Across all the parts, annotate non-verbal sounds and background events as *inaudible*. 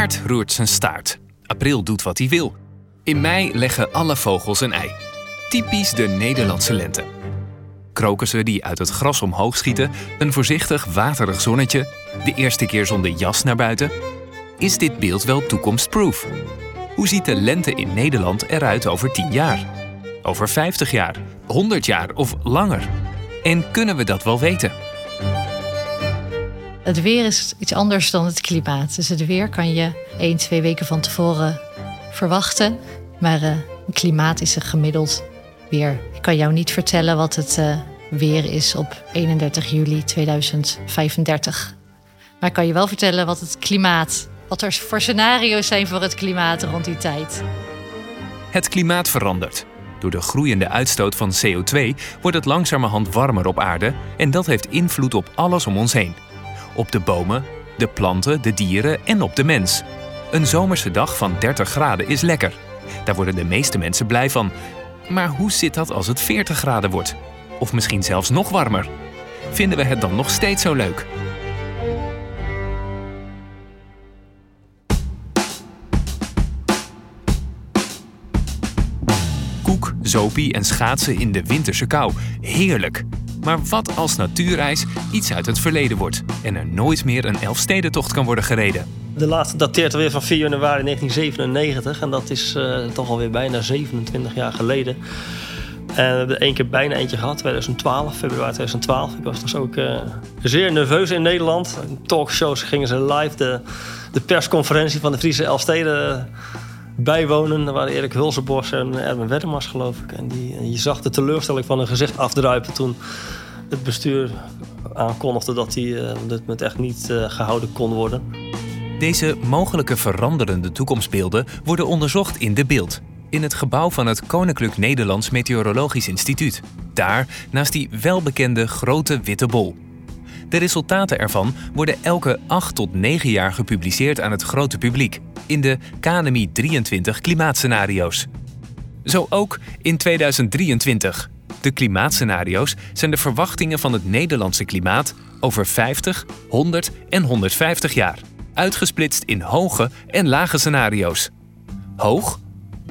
Maart roert zijn staart. April doet wat hij wil. In mei leggen alle vogels een ei. Typisch de Nederlandse lente. Krokussen die uit het gras omhoog schieten, een voorzichtig waterig zonnetje, de eerste keer zonder jas naar buiten. Is dit beeld wel toekomstproof? Hoe ziet de lente in Nederland eruit over 10 jaar? Over 50 jaar, 100 jaar of langer? En kunnen we dat wel weten? Het weer is iets anders dan het klimaat. Dus het weer kan je één, twee weken van tevoren verwachten. Maar uh, klimaat is een gemiddeld weer. Ik kan jou niet vertellen wat het uh, weer is op 31 juli 2035. Maar ik kan je wel vertellen wat het klimaat, wat er voor scenario's zijn voor het klimaat rond die tijd. Het klimaat verandert. Door de groeiende uitstoot van CO2 wordt het langzamerhand warmer op aarde en dat heeft invloed op alles om ons heen. Op de bomen, de planten, de dieren en op de mens. Een zomerse dag van 30 graden is lekker. Daar worden de meeste mensen blij van. Maar hoe zit dat als het 40 graden wordt? Of misschien zelfs nog warmer? Vinden we het dan nog steeds zo leuk? Koek, zopie en schaatsen in de winterse kou. Heerlijk! Maar wat als natuurreis iets uit het verleden wordt en er nooit meer een Elfstedentocht kan worden gereden? De laatste dateert alweer van 4 januari 1997 en dat is uh, toch alweer bijna 27 jaar geleden. En we hebben er één keer bijna eentje gehad, 2012, februari 2012. Ik was dus ook uh, zeer nerveus in Nederland. Talkshows gingen ze live de, de persconferentie van de Friese Elfsteden bijwonen. Daar waren Erik Hulsenbos en Erwin Weddermars, geloof ik. En, die, je zag de teleurstelling van hun gezicht afdruipen toen het bestuur aankondigde dat die, uh, dit met echt niet uh, gehouden kon worden. Deze mogelijke veranderende toekomstbeelden worden onderzocht in de beeld. In het gebouw van het Koninklijk Nederlands Meteorologisch Instituut. Daar naast die welbekende grote witte bol. De resultaten ervan worden elke 8 tot 9 jaar gepubliceerd aan het grote publiek in de KNMI 23 klimaatscenario's. Zo ook in 2023. De klimaatscenario's zijn de verwachtingen van het Nederlandse klimaat over 50, 100 en 150 jaar, uitgesplitst in hoge en lage scenario's. Hoog,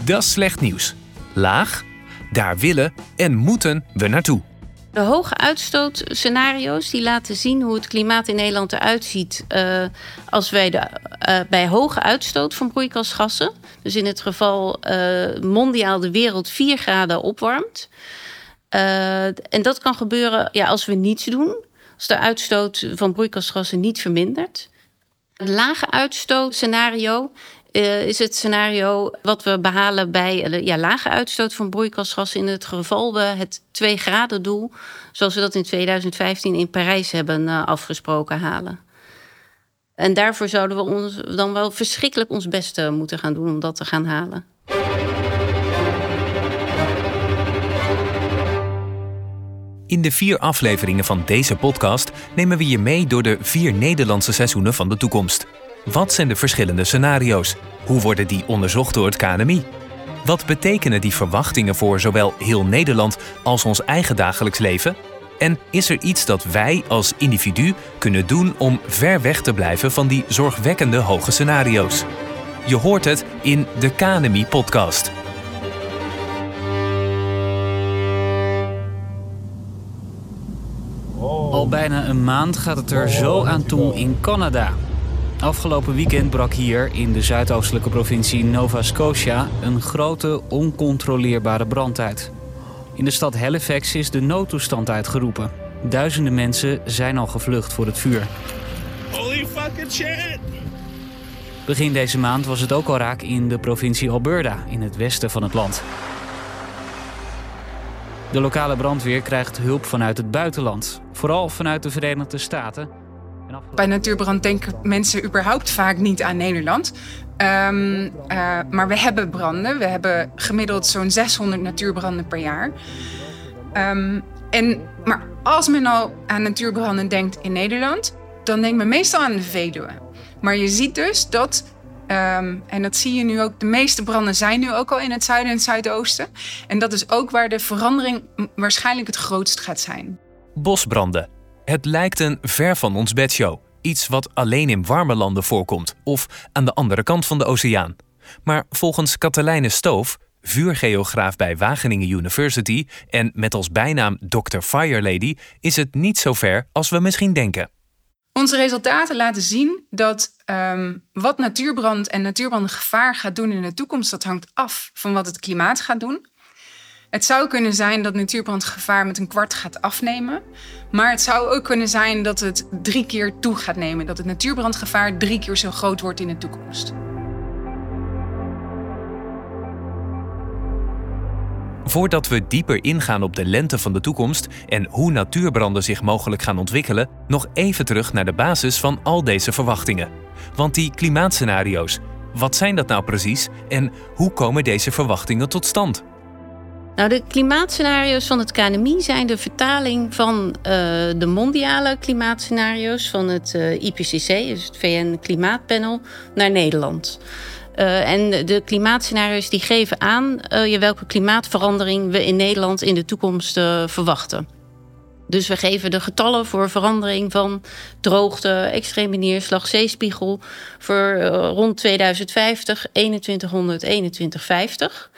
dat is slecht nieuws. Laag, daar willen en moeten we naartoe. De hoge uitstootscenario's die laten zien hoe het klimaat in Nederland eruit ziet uh, als wij de, uh, bij hoge uitstoot van broeikasgassen, dus in het geval uh, mondiaal de wereld 4 graden opwarmt. en dat kan gebeuren ja, als we niets doen, als de uitstoot van broeikasgassen niet vermindert. Een lage uitstootscenario uh, is het scenario wat we behalen bij uh, ja, lage uitstoot van broeikasgassen in het geval we het 2 graden doel, zoals we dat in 2015 in Parijs hebben uh, afgesproken, halen. En daarvoor zouden we ons dan wel verschrikkelijk ons best moeten gaan doen om dat te gaan halen. In de vier afleveringen van deze podcast nemen we je mee door de vier Nederlandse seizoenen van de toekomst. Wat zijn de verschillende scenario's? Hoe worden die onderzocht door het KNMI? Wat betekenen die verwachtingen voor zowel heel Nederland als ons eigen dagelijks leven? En is er iets dat wij als individu kunnen doen om ver weg te blijven van die zorgwekkende hoge scenario's? Je hoort het in de KNMI-podcast. Al bijna een maand gaat het er zo aan toe in Canada. Afgelopen weekend brak hier in de zuidoostelijke provincie Nova Scotia een grote oncontroleerbare brand uit. In de stad Halifax is de noodtoestand uitgeroepen. Duizenden mensen zijn al gevlucht voor het vuur. Holy fucking shit! Begin deze maand was het ook al raak in de provincie Alberta, in het westen van het land. De lokale brandweer krijgt hulp vanuit het buitenland, vooral vanuit de Verenigde Staten bij natuurbrand denken mensen überhaupt vaak niet aan Nederland. Um, uh, maar we hebben branden. We hebben gemiddeld zo'n 600 natuurbranden per jaar. Um, en, maar als men al aan natuurbranden denkt in Nederland, dan denkt men meestal aan de Veluwe. Maar je ziet dus dat, um, en dat zie je nu ook, de meeste branden zijn nu ook al in het zuiden en het zuidoosten. En dat is ook waar de verandering waarschijnlijk het grootst gaat zijn. Bosbranden. Het lijkt een ver van ons bedshow. Iets wat alleen in warme landen voorkomt of aan de andere kant van de oceaan. Maar volgens Katelijne Stoof, vuurgeograaf bij Wageningen University en met als bijnaam Dr. Fire Lady, is het niet zo ver als we misschien denken. Onze resultaten laten zien dat ehm, wat natuurbrand en natuurbrandgevaar gaat doen in de toekomst, dat hangt af van wat het klimaat gaat doen. Het zou kunnen zijn dat natuurbrandgevaar met een kwart gaat afnemen. Maar het zou ook kunnen zijn dat het drie keer toe gaat nemen. Dat het natuurbrandgevaar drie keer zo groot wordt in de toekomst. Voordat we dieper ingaan op de lente van de toekomst en hoe natuurbranden zich mogelijk gaan ontwikkelen, nog even terug naar de basis van al deze verwachtingen. Want die klimaatscenario's, wat zijn dat nou precies en hoe komen deze verwachtingen tot stand? Nou, de klimaatscenario's van het KNMI zijn de vertaling van uh, de mondiale klimaatscenario's van het eh, IPCC, dus het VN Klimaatpanel, naar Nederland. Uh, en de klimaatscenario's die geven aan welke klimaatverandering we in Nederland in de toekomst verwachten. Dus we geven de getallen voor verandering van droogte, extreme neerslag, zeespiegel voor rond 2050, 2100, 2150.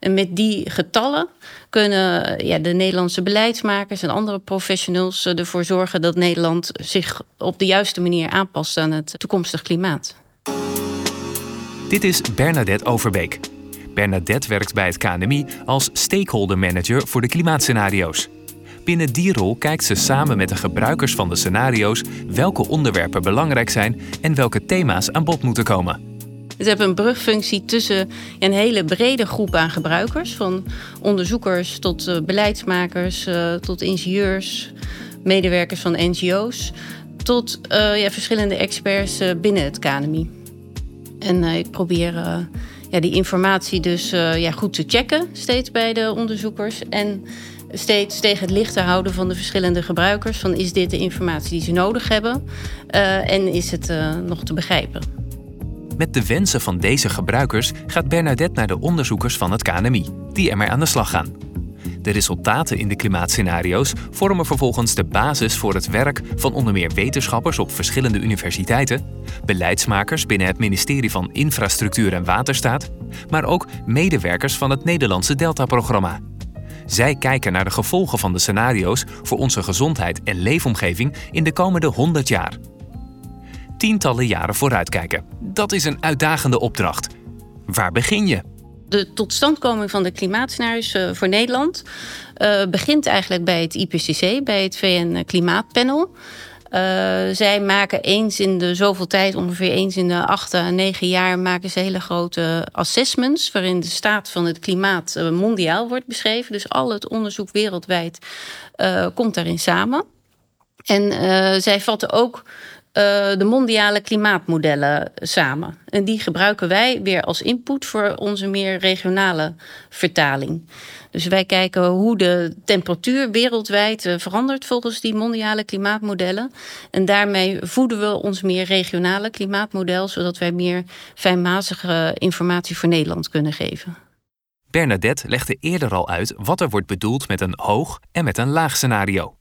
En met die getallen kunnen ja, de Nederlandse beleidsmakers en andere professionals ervoor zorgen dat Nederland zich op de juiste manier aanpast aan het toekomstig klimaat. Dit is Bernadette Overbeek. Bernadette werkt bij het KNMI als stakeholder manager voor de klimaatscenario's. Binnen die rol kijkt ze samen met de gebruikers van de scenario's welke onderwerpen belangrijk zijn en welke thema's aan bod moeten komen. Het hebben een brugfunctie tussen een hele brede groep aan gebruikers, van onderzoekers tot uh, beleidsmakers, uh, tot ingenieurs, medewerkers van NGO's, tot uh, ja, verschillende experts binnen het KNMI. En ik probeer ja, die informatie dus ja, goed te checken, steeds bij de onderzoekers. En steeds tegen het licht te houden van de verschillende gebruikers. Van is dit de informatie die ze nodig hebben en is het nog te begrijpen? Met de wensen van deze gebruikers gaat Bernadette naar de onderzoekers van het KNMI, die ermee aan de slag gaan. De resultaten in de klimaatscenario's vormen vervolgens de basis voor het werk van onder meer wetenschappers op verschillende universiteiten, beleidsmakers binnen het ministerie van Infrastructuur en Waterstaat, maar ook medewerkers van het Nederlandse Delta-programma. Zij kijken naar de gevolgen van de scenario's voor onze gezondheid en leefomgeving in de komende 100 jaar tientallen jaren vooruitkijken. Dat is een uitdagende opdracht. Waar begin je? De totstandkoming van de klimaatscenario's uh, voor Nederland uh, begint eigenlijk bij het IPCC, bij het VN Klimaatpanel. Uh, zij maken eens in de zoveel tijd, ongeveer eens in de acht à negen jaar, maken ze hele grote assessments. waarin de staat van het klimaat mondiaal wordt beschreven. Dus al het onderzoek wereldwijd komt daarin samen. En zij vatten ook de mondiale klimaatmodellen samen. En die gebruiken wij weer als input voor onze meer regionale vertaling. Dus wij kijken hoe de temperatuur wereldwijd uh, verandert volgens die mondiale klimaatmodellen. En daarmee voeden we ons meer regionale klimaatmodel, zodat wij meer fijnmazige informatie voor Nederland kunnen geven. Bernadette legde eerder al uit wat er wordt bedoeld met een hoog en met een laag scenario.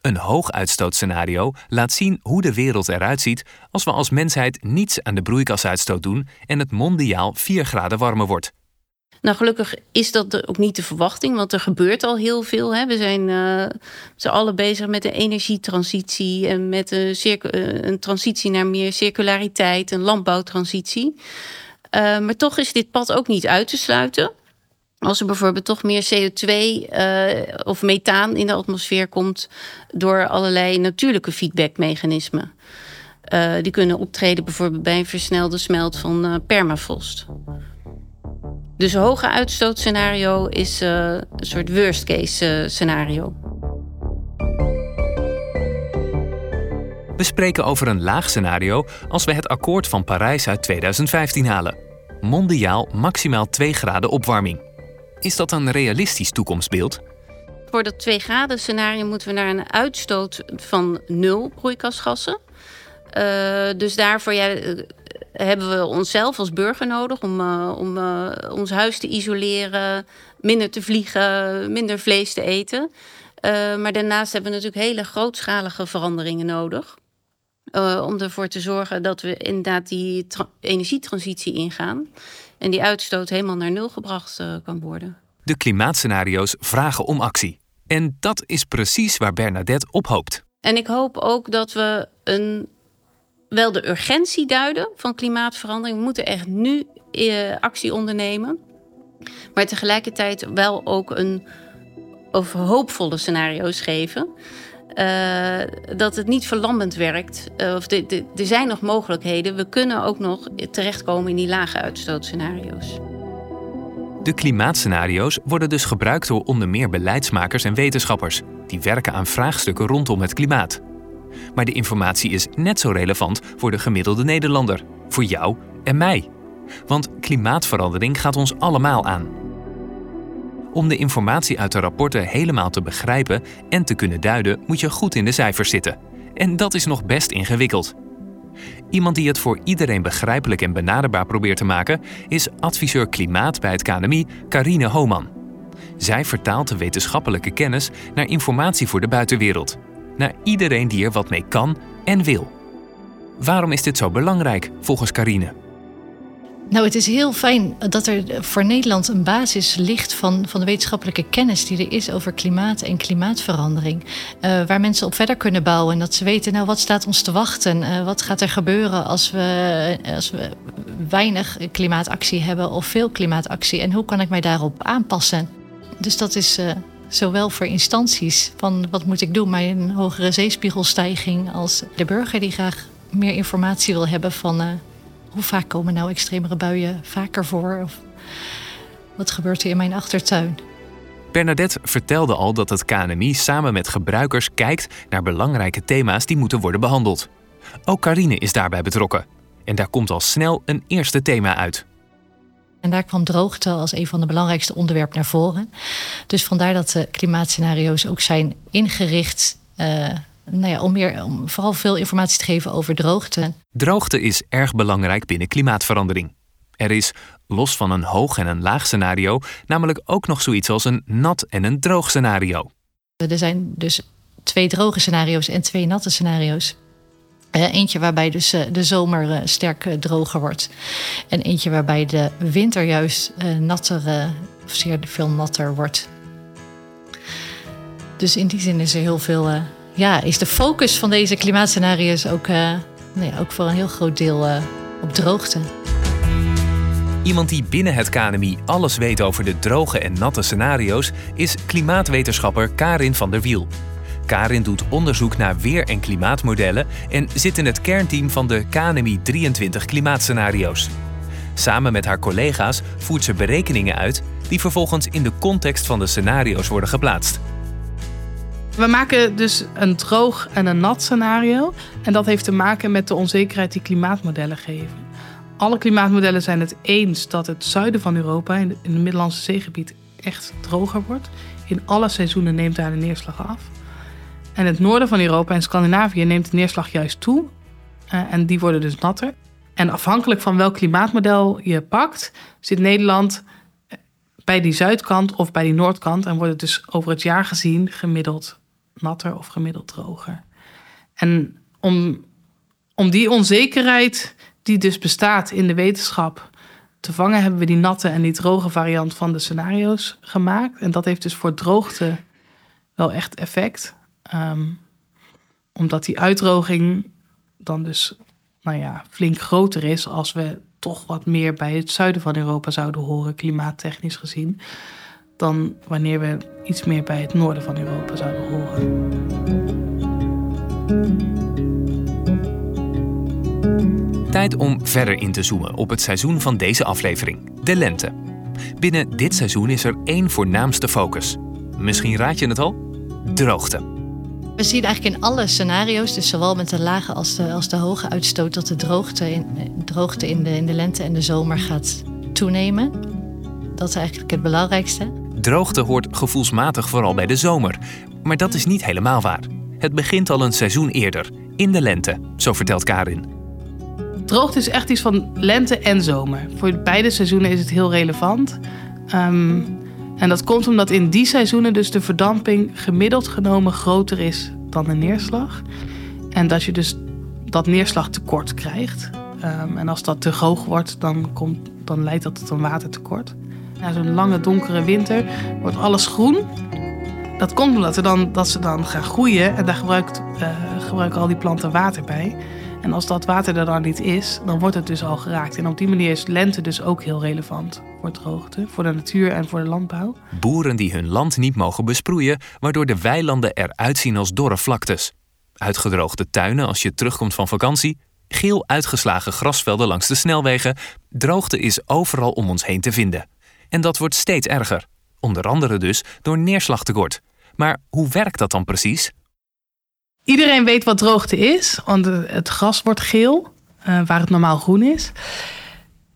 Een hooguitsttootscenario laat zien hoe de wereld eruit ziet als we als mensheid niets aan de broeikasuitstoot doen en het mondiaal 4 graden warmer wordt. Nou, gelukkig is dat ook niet de verwachting, want er gebeurt al heel veel. Hè. We zijn uh, z'n allen bezig met de energietransitie en met een, eh, een, transitie naar meer circulariteit, een landbouwtransitie. Uh, maar toch is dit pad ook niet uit te sluiten. Als er bijvoorbeeld toch meer CO2 uh, eh, of methaan in de atmosfeer komt door allerlei natuurlijke feedbackmechanismen. Uh, die kunnen optreden bijvoorbeeld bij een versnelde smelt van uh, permafrost. Dus een hoge uitstootscenario is een soort worst case scenario. We spreken over een laag scenario als we het akkoord van Parijs uit 2015 halen. Mondiaal maximaal 2 graden opwarming. Is dat een realistisch toekomstbeeld? Voor dat 2 graden scenario moeten we naar een uitstoot van nul broeikasgassen. Uh, dus daarvoor eh, hebben we onszelf als burger nodig om, uh, om ons huis te isoleren, minder te vliegen, minder vlees te eten. maar daarnaast hebben we natuurlijk hele grootschalige veranderingen nodig. Om ervoor te zorgen dat we inderdaad die energietransitie ingaan. En die uitstoot helemaal naar nul gebracht uh, kan worden. De klimaatscenario's vragen om actie. En dat is precies waar Bernadette op hoopt. En ik hoop ook dat we een, wel de urgentie duiden van klimaatverandering. We moeten echt nu uh, actie ondernemen. Maar tegelijkertijd wel ook een of hoopvolle scenario's geven. Uh, dat het niet verlammend werkt. Uh, of er zijn nog mogelijkheden. We kunnen ook nog terechtkomen in die lage uitstootscenario's. De klimaatscenario's worden dus gebruikt door onder meer beleidsmakers en wetenschappers die werken aan vraagstukken rondom het klimaat. Maar de informatie is net zo relevant voor de gemiddelde Nederlander, voor jou en mij. Want klimaatverandering gaat ons allemaal aan. Om de informatie uit de rapporten helemaal te begrijpen en te kunnen duiden, moet je goed in de cijfers zitten. En dat is nog best ingewikkeld. Iemand die het voor iedereen begrijpelijk en benaderbaar probeert te maken, is adviseur klimaat bij het KNMI, Karine Homan. Zij vertaalt de wetenschappelijke kennis naar informatie voor de buitenwereld. Naar iedereen die er wat mee kan en wil. Waarom is dit zo belangrijk volgens Karine? Nou, het is heel fijn dat er voor Nederland een basis ligt van, van de wetenschappelijke kennis die er is over klimaat en klimaatverandering. Uh, waar mensen op verder kunnen bouwen. En dat ze weten, nou, wat staat ons te wachten? Uh, wat gaat er gebeuren als we, als we weinig klimaatactie hebben of veel klimaatactie? En hoe kan ik mij daarop aanpassen? Dus dat is uh, zowel voor instanties van wat moet ik doen bij een hogere zeespiegelstijging, als de burger die graag meer informatie wil hebben van hoe vaak komen nou extremere buien vaker voor? Of wat gebeurt er in mijn achtertuin? Bernadette vertelde al dat het KNMI samen met gebruikers kijkt naar belangrijke thema's die moeten worden behandeld. Ook Karine is daarbij betrokken. En daar komt al snel een eerste thema uit. En daar kwam droogte als een van de belangrijkste onderwerpen naar voren. Dus vandaar dat de klimaatscenario's ook zijn ingericht uh, nou ja, om, meer, om vooral veel informatie te geven over droogte. Droogte is erg belangrijk binnen klimaatverandering. Er is, los van een hoog en een laag scenario, namelijk ook nog zoiets als een nat en een droog scenario. Er zijn dus twee droge scenario's en twee natte scenario's. Uh, eentje waarbij dus uh, de zomer uh, sterk droger wordt. En eentje waarbij de winter juist natter, of zeer veel natter wordt. Dus in die zin is er heel veel ja, is de focus van deze klimaatscenario's ook, ja, ook voor een heel groot deel uh, op droogte. Iemand die binnen het KNMI alles weet over de droge en natte scenario's is klimaatwetenschapper Karin van der Wiel. Karin doet onderzoek naar weer- en klimaatmodellen en zit in het kernteam van de KNMI 23 klimaatscenario's. Samen met haar collega's voert ze berekeningen uit die vervolgens in de context van de scenario's worden geplaatst. We maken dus een droog en een nat scenario. En dat heeft te maken met de onzekerheid die klimaatmodellen geven. Alle klimaatmodellen zijn het eens dat het zuiden van Europa, in het Middellandse zeegebied, echt droger wordt. In alle seizoenen neemt daar de neerslag af. En het noorden van Europa en Scandinavië neemt de neerslag juist toe. Uh, en die worden dus natter. En afhankelijk van welk klimaatmodel je pakt, zit Nederland bij die zuidkant of bij die noordkant. En wordt het dus over het jaar gezien gemiddeld natter of gemiddeld droger. En om, om die onzekerheid die dus bestaat in de wetenschap te vangen, hebben we die natte en die droge variant van de scenario's gemaakt. En dat heeft dus voor droogte wel echt effect. Um, omdat die uitdroging dan dus nou ja, flink groter is als we toch wat meer bij het zuiden van Europa zouden horen, klimaattechnisch gezien dan wanneer we iets meer bij het noorden van Europa zouden horen. Tijd om verder in te zoomen op het seizoen van deze aflevering, de lente. Binnen dit seizoen is er één voornaamste focus. Misschien raad je het al? Droogte. We zien eigenlijk in alle scenario's, dus zowel met de lage als de, als de hoge uitstoot, dat de droogte, in, droogte in, de, in de lente en de zomer gaat toenemen. Dat is eigenlijk het belangrijkste. Droogte hoort gevoelsmatig vooral bij de zomer. Maar dat is niet helemaal waar. Het begint al een seizoen eerder, in de lente, zo vertelt Karin. Droogte is echt iets van lente en zomer. Voor beide seizoenen is het heel relevant. Um, en dat komt omdat in die seizoenen dus de verdamping gemiddeld genomen groter is dan de neerslag. En dat je dus dat neerslagtekort krijgt. Ehm, en als dat te hoog wordt, dan, komt, dan leidt dat tot een watertekort. Na zo'n lange donkere winter wordt alles groen. Dat komt omdat ze dan, dat ze dan gaan groeien en daar gebruikt, uh, gebruiken al die planten water bij. En als dat water er dan niet is, dan wordt het dus al geraakt. En op die manier is lente dus ook heel relevant voor droogte, voor de natuur en voor de landbouw. Boeren die hun land niet mogen besproeien, waardoor de weilanden eruit zien als dorre vlaktes. Uitgedroogde tuinen als je terugkomt van vakantie, geel uitgeslagen grasvelden langs de snelwegen. Droogte is overal om ons heen te vinden. En dat wordt steeds erger. Onder andere dus door neerslagtekort. Maar hoe werkt dat dan precies? Iedereen weet wat droogte is, want het gras wordt geel, uh, waar het normaal groen is.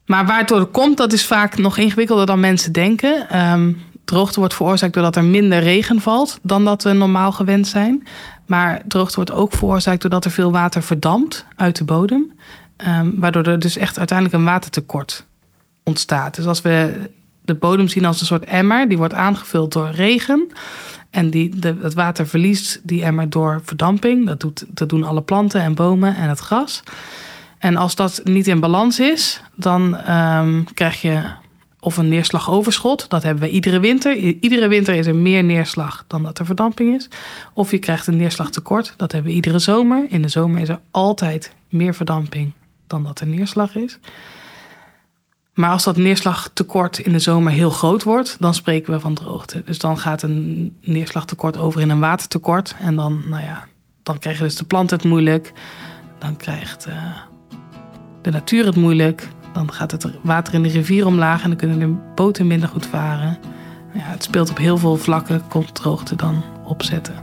Maar waar het door komt, dat is vaak nog ingewikkelder dan mensen denken. Um, droogte wordt veroorzaakt doordat er minder regen valt dan dat we normaal gewend zijn. Maar droogte wordt ook veroorzaakt doordat er veel water verdampt uit de bodem. Um, waardoor er dus echt uiteindelijk een watertekort ontstaat. Dus als we de bodem zien als een soort emmer, die wordt aangevuld door regen. En die, het water verliest die emmer door verdamping. Dat, doet, dat doen alle planten en bomen en het gras. En als dat niet in balans is, dan um, krijg je of een neerslagoverschot. Dat hebben we iedere winter. Iedere winter is er meer neerslag dan dat er verdamping is. Of je krijgt een neerslagtekort. Dat hebben we iedere zomer. In de zomer is er altijd meer verdamping dan dat er neerslag is. Maar als dat neerslagtekort in de zomer heel groot wordt, dan spreken we van droogte. Dus dan gaat een neerslagtekort over in een watertekort. En dan, nou ja, dan krijgen dus de planten het moeilijk. Dan krijgt uh, de natuur het moeilijk. Dan gaat het water in de rivier omlaag en dan kunnen de boten minder goed varen. Ja, het speelt op heel veel vlakken, komt droogte dan opzetten.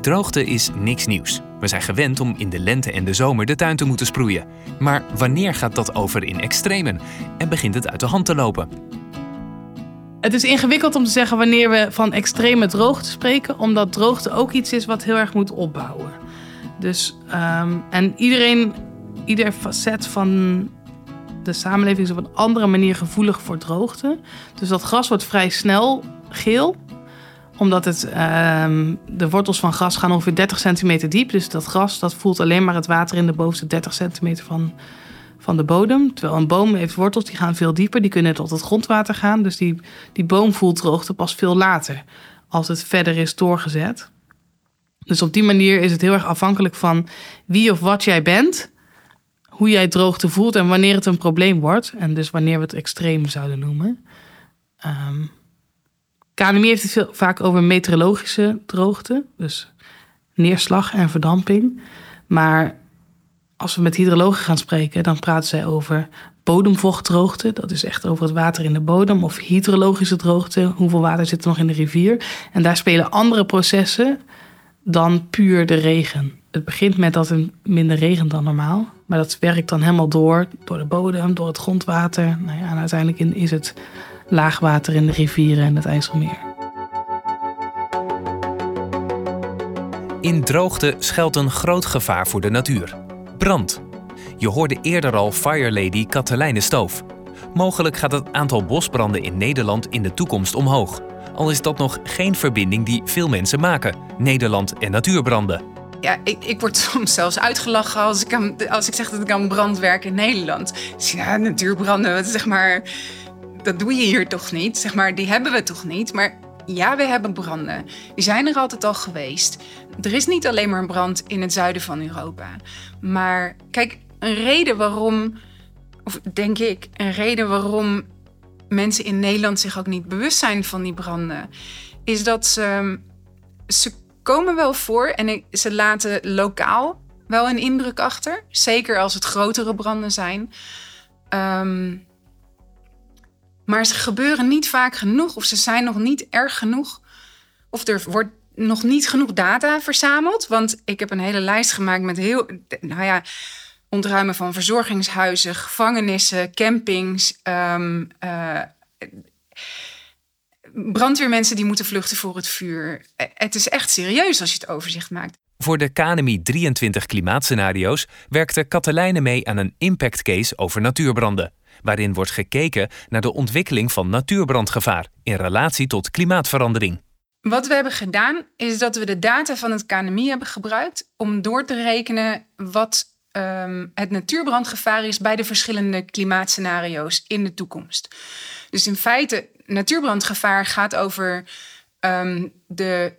Droogte is niks nieuws. We zijn gewend om in de lente en de zomer de tuin te moeten sproeien. Maar wanneer gaat dat over in extremen en begint het uit de hand te lopen? Het is ingewikkeld om te zeggen wanneer we van extreme droogte spreken, omdat droogte ook iets is wat heel erg moet opbouwen. Dus, um, en iedereen ieder facet van de samenleving is op een andere manier gevoelig voor droogte. Dus dat gras wordt vrij snel geel omdat het, uh, de wortels van gras gaan ongeveer 30 centimeter diep. Dus dat gras dat voelt alleen maar het water in de bovenste 30 centimeter van, van de bodem. Terwijl een boom heeft wortels die gaan veel dieper. Die kunnen tot het grondwater gaan. Dus die, die boom voelt droogte pas veel later. Als het verder is doorgezet. Dus op die manier is het heel erg afhankelijk van wie of wat jij bent hoe jij droogte voelt en wanneer het een probleem wordt. En dus wanneer we het extreem zouden noemen. Um, KNMI heeft het veel, vaak over meteorologische droogte. Dus neerslag en verdamping. Maar als we met hydrologen gaan spreken, dan praten zij over bodemvochtdroogte. Dat is echt over het water in de bodem. Of hydrologische droogte. Hoeveel water zit er nog in de rivier? En daar spelen andere processen dan puur de regen. Het begint met dat er minder regent dan normaal. Maar dat werkt dan helemaal door, door de bodem, door het grondwater. Nou ja, en uiteindelijk is het laagwater in de rivieren en het IJsselmeer. In droogte schuilt een groot gevaar voor de natuur. Brand. Je hoorde eerder al Fire Lady Katelijne Stoof. Mogelijk gaat het aantal bosbranden in Nederland in de toekomst omhoog. Al is dat nog geen verbinding die veel mensen maken: Nederland en natuurbranden. Ja, ik, ik word *laughs* soms zelfs uitgelachen als ik, aan, als ik zeg dat ik aan brand werk in Nederland. Dus ja, natuurbranden, zeg maar, dat doe je hier toch niet? Zeg maar, die hebben we toch niet? Maar ja, we hebben branden. Die zijn er altijd al geweest. Er is niet alleen maar een brand in het zuiden van Europa. Maar kijk, een reden waarom, of denk ik, een reden waarom mensen in Nederland zich ook niet bewust zijn van die branden, is dat ze, ze komen wel voor en ze laten lokaal wel een indruk achter. Zeker als het grotere branden zijn. Um, maar ze gebeuren niet vaak genoeg of ze zijn nog niet erg genoeg. Of er wordt nog niet genoeg data verzameld. Want ik heb een hele lijst gemaakt met heel, nou ja, ontruimen van verzorgingshuizen, gevangenissen, campings. Um, uh, brandweermensen die moeten vluchten voor het vuur. Het is echt serieus als je het overzicht maakt. Voor de KNMI 23 klimaatscenario's werkte Katelijne mee aan een impact case over natuurbranden waarin wordt gekeken naar de ontwikkeling van natuurbrandgevaar in relatie tot klimaatverandering. Wat we hebben gedaan is dat we de data van het KNMI hebben gebruikt om door te rekenen wat um, het natuurbrandgevaar is bij de verschillende klimaatscenario's in de toekomst. Dus in feite, natuurbrandgevaar gaat over um, de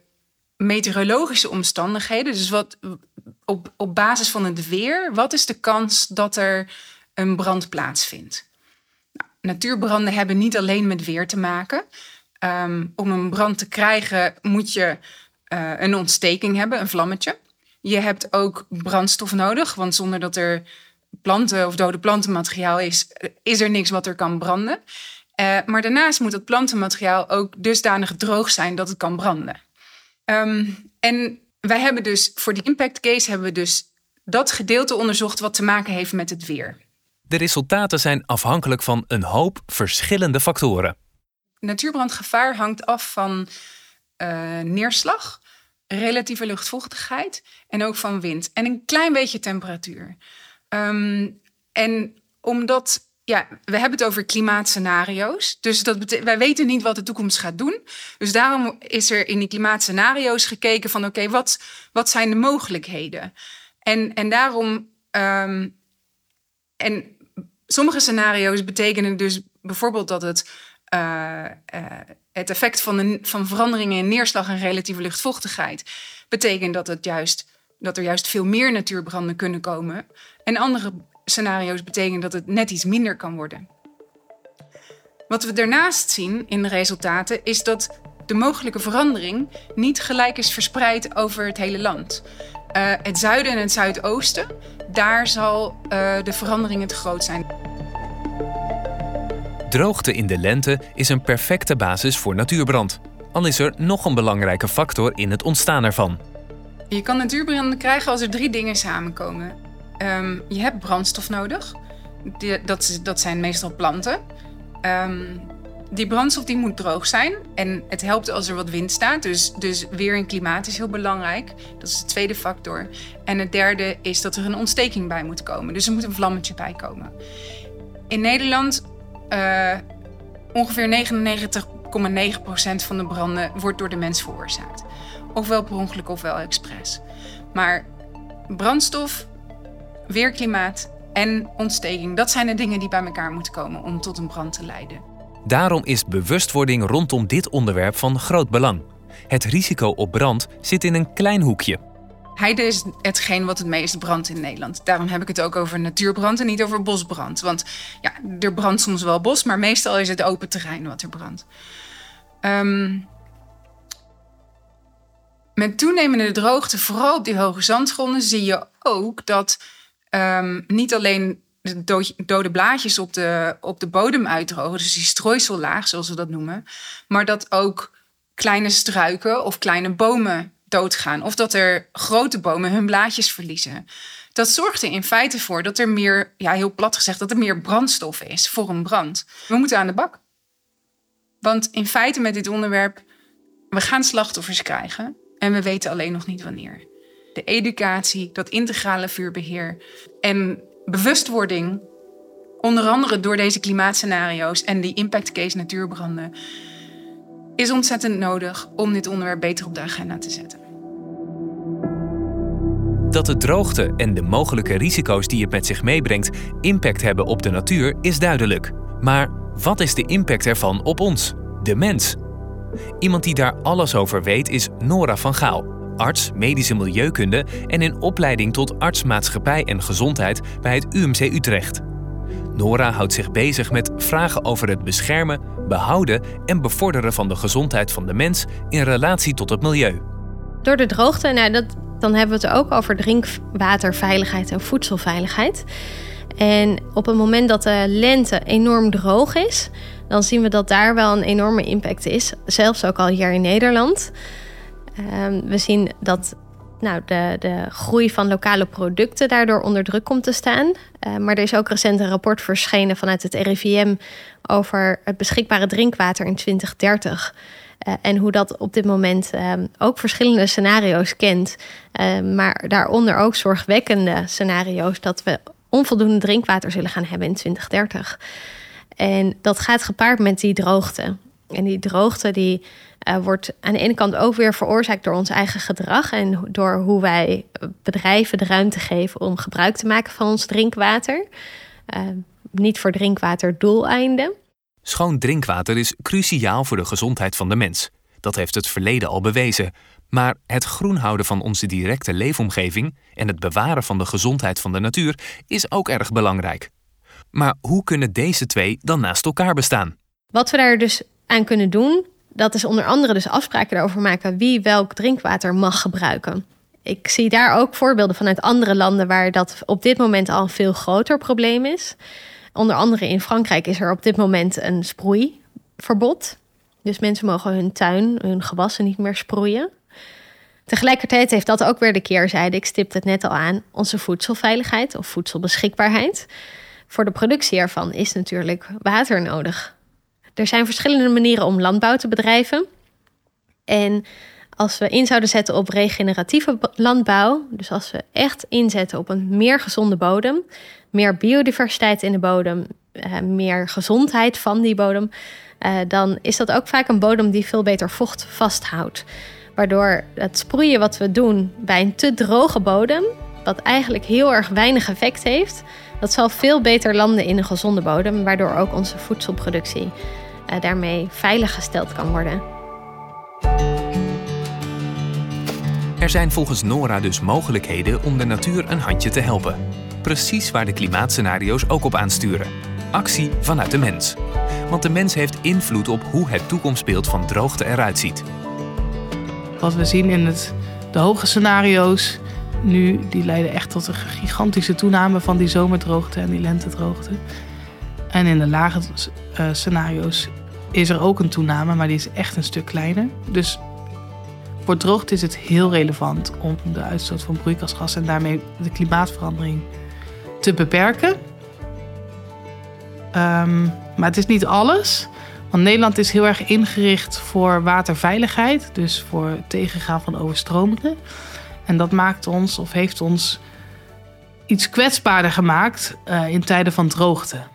meteorologische omstandigheden. Dus wat op, op basis van het weer, wat is de kans dat er een brand plaatsvindt? Nou, natuurbranden hebben niet alleen met weer te maken. Um, om een brand te krijgen moet je uh, een ontsteking hebben, een vlammetje. Je hebt ook brandstof nodig, want zonder dat er planten of dode plantenmateriaal is, is er niks wat er kan branden. Uh, maar daarnaast moet het plantenmateriaal ook dusdanig droog zijn dat het kan branden. Um, en wij hebben dus voor die impact case hebben we dus dat gedeelte onderzocht wat te maken heeft met het weer. De resultaten zijn afhankelijk van een hoop verschillende factoren. Natuurbrandgevaar hangt af van uh, neerslag, relatieve luchtvochtigheid en ook van wind. En een klein beetje temperatuur. Um, en omdat, ja, we hebben het over klimaatscenario's. Dus dat wij weten niet wat de toekomst gaat doen. Dus daarom is er in die klimaatscenario's gekeken van oké, wat, wat zijn de mogelijkheden? En, en daarom. Um, en sommige scenario's betekenen dus bijvoorbeeld dat het uh, uh, het effect van, de, van veranderingen in neerslag en relatieve luchtvochtigheid betekent dat, het juist, dat er juist veel meer natuurbranden kunnen komen. En andere scenario's betekenen dat het net iets minder kan worden. Wat we daarnaast zien in de resultaten is dat de mogelijke verandering niet gelijk is verspreid over het hele land. Uh, het zuiden en het zuidoosten, daar zal uh, de verandering het groot zijn. Droogte in de lente is een perfecte basis voor natuurbrand. Al is er nog een belangrijke factor in het ontstaan ervan. Je kan natuurbranden krijgen als er drie dingen samenkomen. Um, je hebt brandstof nodig. Die, dat, dat, zijn meestal planten. Um, die brandstof die moet droog zijn. En het helpt als er wat wind staat. Dus, dus weer en klimaat is heel belangrijk. Dat is de tweede factor. En het derde is dat er een ontsteking bij moet komen. Dus er moet een vlammetje bij komen. In Nederland uh, ongeveer 99,9% van de branden wordt door de mens veroorzaakt. Ofwel per ongeluk ofwel expres. Maar brandstof, weerklimaat en ontsteking, dat zijn de dingen die bij elkaar moeten komen om tot een brand te leiden. Daarom is bewustwording rondom dit onderwerp van groot belang. Het risico op brand zit in een klein hoekje. Heide is hetgeen wat het meest brandt in Nederland. Daarom heb ik het ook over natuurbrand en niet over bosbrand. Want ja, er brandt soms wel bos, maar meestal is het open terrein wat er brandt. Um, met toenemende droogte, vooral op die hoge zandgronden, zie je ook dat um, niet alleen de dode blaadjes op de, op de bodem uitdrogen, dus die strooisellaag, zoals we dat noemen, maar dat ook kleine struiken of kleine bomen doodgaan. Of dat er grote bomen hun blaadjes verliezen. Dat zorgt er in feite voor dat er meer, ja, heel plat gezegd, dat er meer brandstof is voor een brand. We moeten aan de bak. Want in feite met dit onderwerp, we gaan slachtoffers krijgen en we weten alleen nog niet wanneer. De educatie, dat integrale vuurbeheer en bewustwording, onder andere door deze klimaatscenario's en die impact case natuurbranden, is ontzettend nodig om dit onderwerp beter op de agenda te zetten. Dat de droogte en de mogelijke risico's die het met zich meebrengt impact hebben op de natuur is duidelijk. Maar wat is de impact ervan op ons, de mens? Iemand die daar alles over weet is Nora van Gaal, arts medische milieukunde en in opleiding tot arts maatschappij en gezondheid bij het UMC Utrecht. Nora houdt zich bezig met vragen over het beschermen, behouden en bevorderen van de gezondheid van de mens in relatie tot het milieu. Door de droogte, nou, dat, dan hebben we het ook over drinkwaterveiligheid en voedselveiligheid. En op het moment dat de lente enorm droog is, dan zien we dat daar wel een enorme impact is. Zelfs ook al hier in Nederland. Um, we zien dat nou, de, de groei van lokale producten daardoor onder druk komt te staan. Uh, maar er is ook recent een rapport verschenen vanuit het RIVM over het beschikbare drinkwater in 2030. Uh, en hoe dat op dit moment uh, ook verschillende scenario's kent. maar daaronder ook zorgwekkende scenario's dat we onvoldoende drinkwater zullen gaan hebben in 2030. En dat gaat gepaard met die droogte. En die droogte die, uh, wordt aan de ene kant ook weer veroorzaakt door ons eigen gedrag en door hoe wij bedrijven de ruimte geven om gebruik te maken van ons drinkwater. Uh, niet voor drinkwaterdoeleinden. Schoon drinkwater is cruciaal voor de gezondheid van de mens. Dat heeft het verleden al bewezen. Maar het groen houden van onze directe leefomgeving en het bewaren van de gezondheid van de natuur is ook erg belangrijk. Maar hoe kunnen deze twee dan naast elkaar bestaan? Wat we daar dus aan kunnen doen, dat is onder andere dus afspraken daarover maken wie welk drinkwater mag gebruiken. Ik zie daar ook voorbeelden vanuit andere landen waar dat op dit moment al een veel groter probleem is. Onder andere in Frankrijk is er op dit moment een sproeiverbod. Dus mensen mogen hun tuin, hun gewassen niet meer sproeien. Tegelijkertijd heeft dat ook weer de keerzijde, ik stipte het net al aan, onze voedselveiligheid of voedselbeschikbaarheid. Voor de productie ervan is natuurlijk water nodig. Er zijn verschillende manieren om landbouw te bedrijven. En als we in zouden zetten op regeneratieve landbouw, dus als we echt inzetten op een meer gezonde bodem, meer biodiversiteit in de bodem, eh, meer gezondheid van die bodem, eh, dan is dat ook vaak een bodem die veel beter vocht vasthoudt. Waardoor het sproeien wat we doen bij een te droge bodem, wat eigenlijk heel erg weinig effect heeft, dat zal veel beter landen in een gezonde bodem, waardoor ook onze voedselproductie daarmee veilig gesteld kan worden. Er zijn volgens Nora dus mogelijkheden om de natuur een handje te helpen. Precies waar de klimaatscenario's ook op aansturen. Actie vanuit de mens. Want de mens heeft invloed op hoe het toekomstbeeld van droogte eruit ziet. Wat we zien in het, de hoge scenario's nu, die leiden echt tot een gigantische toename van die zomerdroogte en die lentedroogte. En in de lage uh, scenario's is er ook een toename, maar die is echt een stuk kleiner. Dus voor droogte is het heel relevant om de uitstoot van broeikasgassen en daarmee de klimaatverandering te beperken. Um, maar het is niet alles. Want Nederland is heel erg ingericht voor waterveiligheid, dus voor het tegengaan van overstromingen. En dat maakt ons, of heeft ons, iets kwetsbaarder gemaakt uh, in tijden van droogte.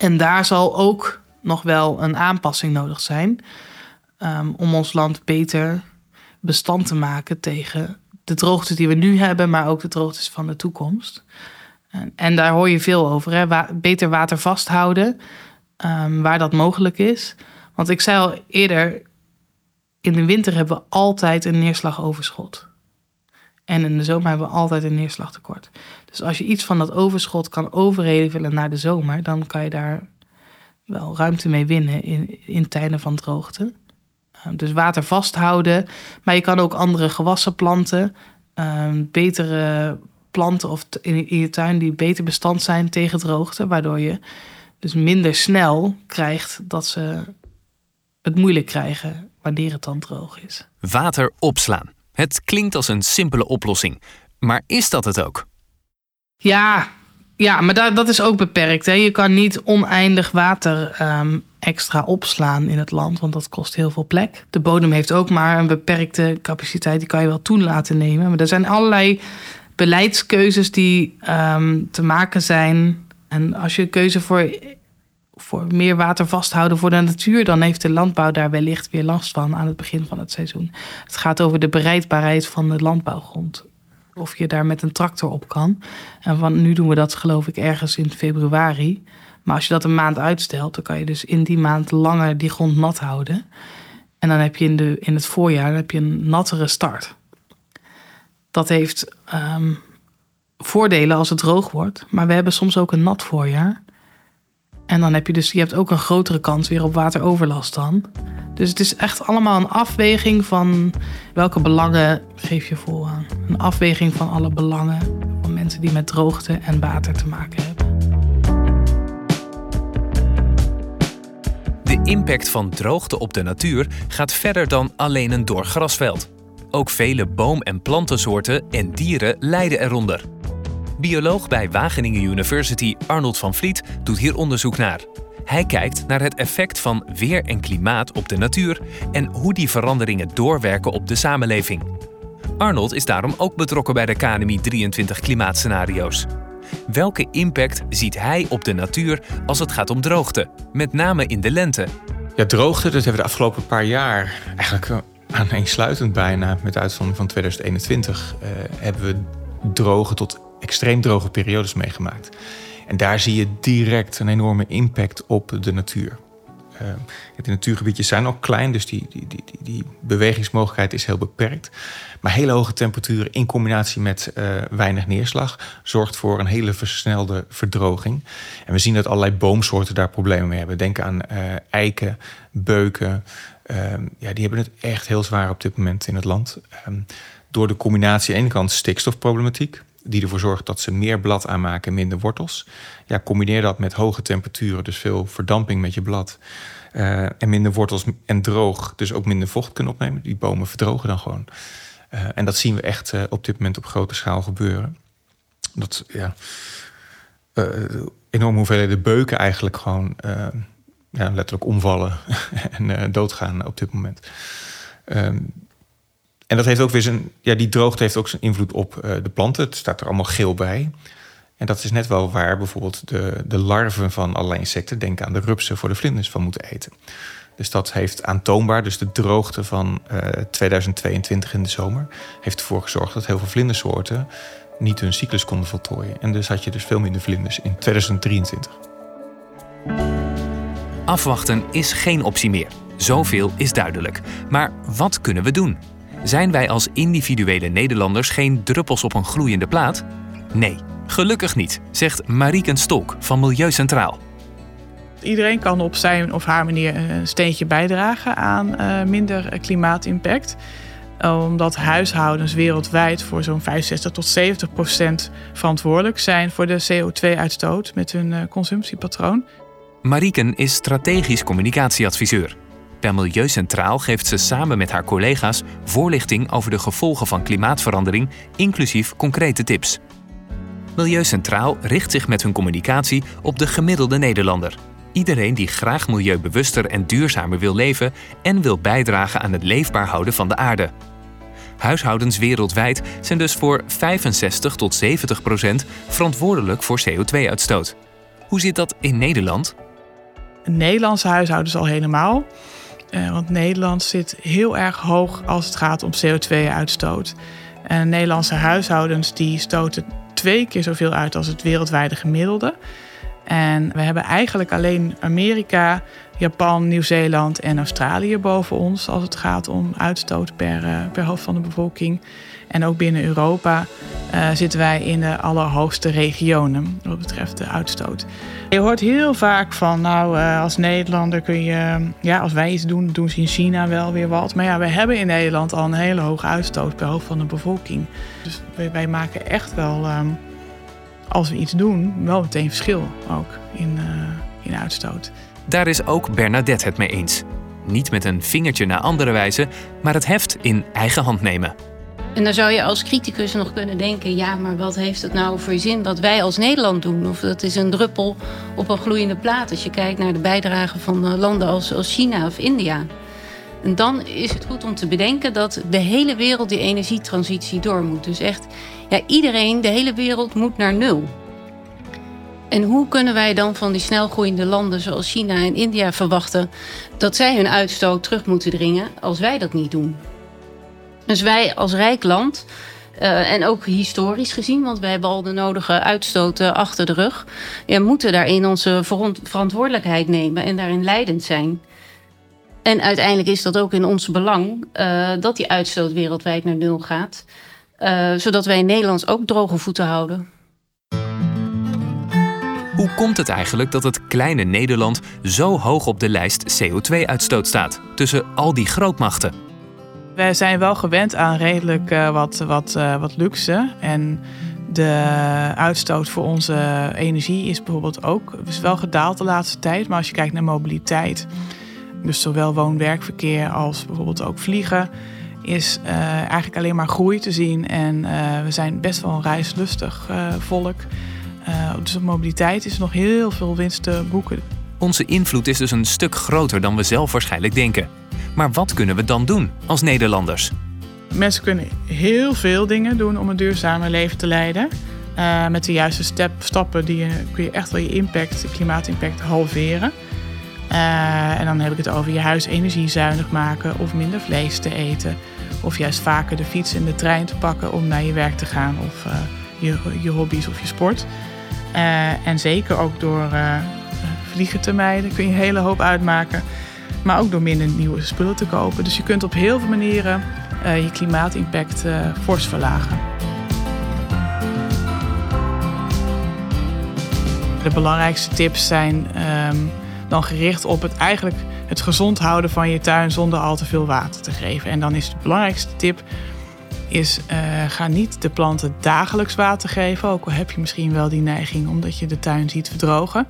En daar zal ook nog wel een aanpassing nodig zijn um, om ons land beter bestand te maken tegen de droogtes die we nu hebben, maar ook de droogtes van de toekomst. En, en daar hoor je veel over. Hè? Beter water vasthouden, um, waar dat mogelijk is. Want ik zei al eerder, in de winter hebben we altijd een neerslagoverschot. En in de zomer hebben we altijd een neerslagtekort. Dus als je iets van dat overschot kan overhevelen naar de zomer, dan kan je daar wel ruimte mee winnen in, in tijden van droogte. Ehm, dus water vasthouden. Maar je kan ook andere gewassen planten. Um, betere planten of in, in je tuin die beter bestand zijn tegen droogte. Waardoor je dus minder snel krijgt dat ze het moeilijk krijgen wanneer het dan droog is. Water opslaan. Het klinkt als een simpele oplossing. Maar is dat het ook? Ja, ja maar dat, dat is ook beperkt. Hè. Je kan niet oneindig water ehm, extra opslaan in het land, want dat kost heel veel plek. De bodem heeft ook maar een beperkte capaciteit, die kan je wel toen laten nemen. Maar er zijn allerlei beleidskeuzes die um, te maken zijn. En als je keuze voor, voor meer water vasthouden voor de natuur, dan heeft de landbouw daar wellicht weer last van aan het begin van het seizoen. Het gaat over de bereidbaarheid van de landbouwgrond. Of je daar met een tractor op kan. En van nu doen we dat geloof ik ergens in februari. Maar als je dat een maand uitstelt, dan kan je dus in die maand langer die grond nat houden. En dan heb je in, de, in het voorjaar heb je een nattere start. Dat heeft um, voordelen als het droog wordt. Maar we hebben soms ook een nat voorjaar. En dan heb je dus, je hebt ook een grotere kans weer op wateroverlast dan. Dus het is echt allemaal een afweging van welke belangen geef je voor aan. Een afweging van alle belangen van mensen die met droogte en water te maken hebben. De impact van droogte op de natuur gaat verder dan alleen een door grasveld. Ook vele boom- en plantensoorten en dieren lijden eronder. Bioloog bij Wageningen University Arnold van Vliet doet hier onderzoek naar. Hij kijkt naar het effect van weer en klimaat op de natuur en hoe die veranderingen doorwerken op de samenleving. Arnold is daarom ook betrokken bij de KNMI 23 klimaatscenario's. Welke impact ziet hij op de natuur als het gaat om droogte, met name in de lente? Ja, droogte, dat hebben we de afgelopen paar jaar eigenlijk eh, aaneensluitend bijna, met uitzondering van 2021, uh, hebben we droge tot extreem droge periodes meegemaakt. En daar zie je direct een enorme impact op de natuur. De natuurgebiedjes zijn ook klein, dus die, die, die, die, bewegingsmogelijkheid is heel beperkt. Maar hele hoge temperaturen in combinatie met uh, weinig neerslag zorgt voor een hele versnelde verdroging. En we zien dat allerlei boomsoorten daar problemen mee hebben. Denk aan uh, eiken, beuken. ja, die hebben het echt heel zwaar op dit moment in het land. Um, door de combinatie aan de ene kant stikstofproblematiek die ervoor zorgt dat ze meer blad aanmaken en minder wortels. Ja, combineer dat met hoge temperaturen, dus veel verdamping met je blad. Uh, en minder wortels en droog, dus ook minder vocht kunnen opnemen. Die bomen verdrogen dan gewoon. Uh, en dat zien we echt uh, op dit moment op grote schaal gebeuren. Dat ja, enorme hoeveelheden beuken eigenlijk gewoon ja, letterlijk omvallen *laughs* en doodgaan op dit moment. Um, en dat heeft ook weer zijn, ja, die droogte heeft ook zijn invloed op uh, de planten. Het staat er allemaal geel bij. En dat is net wel waar bijvoorbeeld de, de larven van allerlei insecten, denk aan de rupsen, voor de vlinders van moeten eten. Dus dat heeft aantoonbaar, dus de droogte van uh, 2022 in de zomer, heeft ervoor gezorgd dat heel veel vlindersoorten niet hun cyclus konden voltooien. En dus had je dus veel minder vlinders in 2023. Afwachten is geen optie meer. Zoveel is duidelijk. Maar wat kunnen we doen? Zijn wij als individuele Nederlanders geen druppels op een gloeiende plaat? Nee, gelukkig niet, zegt Mariken Stolk van Milieu Centraal. Iedereen kan op zijn of haar manier een steentje bijdragen aan uh, minder klimaatimpact. Omdat huishoudens wereldwijd voor zo'n 65 tot 70 procent verantwoordelijk zijn voor de CO2-uitstoot met hun uh, consumptiepatroon. Mariken is strategisch communicatieadviseur. Bij Milieu Centraal geeft ze samen met haar collega's voorlichting over de gevolgen van klimaatverandering, inclusief concrete tips. Milieu Centraal richt zich met hun communicatie op de gemiddelde Nederlander. Iedereen die graag milieubewuster en duurzamer wil leven en wil bijdragen aan het leefbaar houden van de aarde. Huishoudens wereldwijd zijn dus voor 65 tot 70 procent verantwoordelijk voor CO2-uitstoot. Hoe zit dat in Nederland? Nederlandse huishoudens al helemaal. Uh, want Nederland zit heel erg hoog als het gaat om CO2-uitstoot. En Nederlandse huishoudens die stoten twee keer zoveel uit als het wereldwijde gemiddelde. En we hebben eigenlijk alleen Amerika, Japan, Nieuw-Zeeland en Australië boven ons als het gaat om uitstoot per, uh, per hoofd van de bevolking. En ook binnen Europa uh, zitten wij in de allerhoogste regionen wat betreft de uitstoot. Je hoort heel vaak van, nou, uh, als Nederlander kun je, ja, als wij iets doen, doen ze in China wel weer wat. Maar ja, we hebben in Nederland al een hele hoge uitstoot per hoofd van de bevolking. Dus wij, maken echt wel, um, als we iets doen, wel meteen verschil ook in, uh, in uitstoot. Daar is ook Bernadette het mee eens. Niet met een vingertje naar andere wijze, maar het heft in eigen hand nemen. En dan zou je als criticus nog kunnen denken: ja, maar wat heeft het nou voor zin wat wij als Nederland doen? Of dat is een druppel op een gloeiende plaat als je kijkt naar de bijdrage van eh, landen als, als China of India. En dan is het goed om te bedenken dat de hele wereld die energietransitie door moet. Dus echt, ja, iedereen, de hele wereld moet naar nul. En hoe kunnen wij dan van die snelgroeiende landen zoals China en India verwachten dat zij hun uitstoot terug moeten dringen als wij dat niet doen? Dus wij als rijk land, uh, en ook historisch gezien, want wij hebben al de nodige uitstoten achter de rug, moeten daarin onze verantwoordelijkheid nemen en daarin leidend zijn. En uiteindelijk is dat ook in ons belang uh, dat die uitstoot wereldwijd naar nul gaat, uh, zodat wij in Nederland ook droge voeten houden. Hoe komt het eigenlijk dat het kleine Nederland zo hoog op de lijst CO2-uitstoot staat tussen al die grootmachten? Wij zijn wel gewend aan redelijk uh, wat, wat, uh, wat luxe. En de uitstoot voor onze energie is bijvoorbeeld ook is wel gedaald de laatste tijd. Maar als je kijkt naar mobiliteit, dus zowel woon-werkverkeer als bijvoorbeeld ook vliegen, is uh, eigenlijk alleen maar groei te zien. En we zijn best wel een reislustig volk. dus op mobiliteit is nog heel veel winst te boeken. Onze invloed is dus een stuk groter dan we zelf waarschijnlijk denken. Maar wat kunnen we dan doen als Nederlanders? Mensen kunnen heel veel dingen doen om een duurzamer leven te leiden. Met de juiste step, stappen die je, kun je echt wel je impact, klimaatimpact halveren. Eh, en dan heb ik het over je huis energiezuinig maken of minder vlees te eten. Of juist vaker de fiets en de trein te pakken om naar je werk te gaan of uh, je, je hobby's of je sport. Uh, en zeker ook door vliegen te mijden kun je een hele hoop uitmaken. Maar ook door minder nieuwe spullen te kopen. Dus je kunt op heel veel manieren je klimaatimpact fors verlagen. De belangrijkste tips zijn um, dan gericht op het eigenlijk het gezond houden van je tuin zonder al te veel water te geven. En dan is de belangrijkste tip is uh, ga niet de planten dagelijks water geven. Ook al heb je misschien wel die neiging omdat je de tuin ziet verdrogen.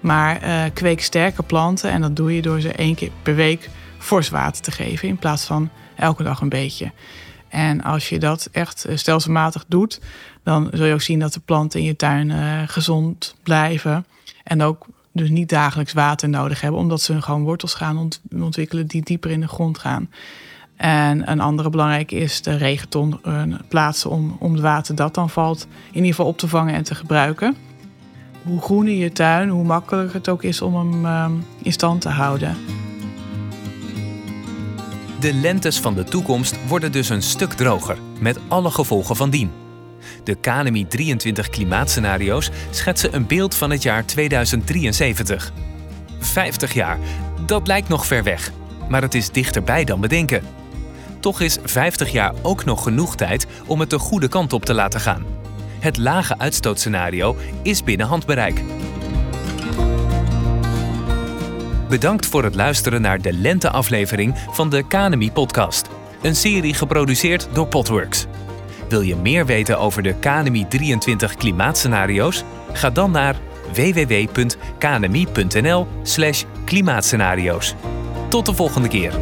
Maar uh, kweek sterke planten en dat doe je door ze één keer per week fors water te geven in plaats van elke dag een beetje. En als je dat echt eh, stelselmatig doet, dan zul je ook zien dat de planten in je tuin gezond blijven. En ook dus niet dagelijks water nodig hebben, omdat ze gewoon wortels gaan ontwikkelen die dieper in de grond gaan. En een andere belangrijke is de regenton uh, plaatsen om, om het water dat dan valt in ieder geval op te vangen en te gebruiken. Hoe groener je tuin, hoe makkelijker het ook is om hem uh, in stand te houden. De lentes van de toekomst worden dus een stuk droger, met alle gevolgen van dien. De KNMI 23 klimaatscenario's schetsen een beeld van het jaar 2073. 50 jaar, dat lijkt nog ver weg, maar het is dichterbij dan bedenken. Toch is 50 jaar ook nog genoeg tijd om het de goede kant op te laten gaan. Het lage uitstootscenario is binnen handbereik. Bedankt voor het luisteren naar de lenteaflevering van de KNMI podcast. Een serie geproduceerd door Potworks. Wil je meer weten over de KNMI 23 klimaatscenario's? Ga dan naar www.knmi.nl/klimaatscenario's. Tot de volgende keer.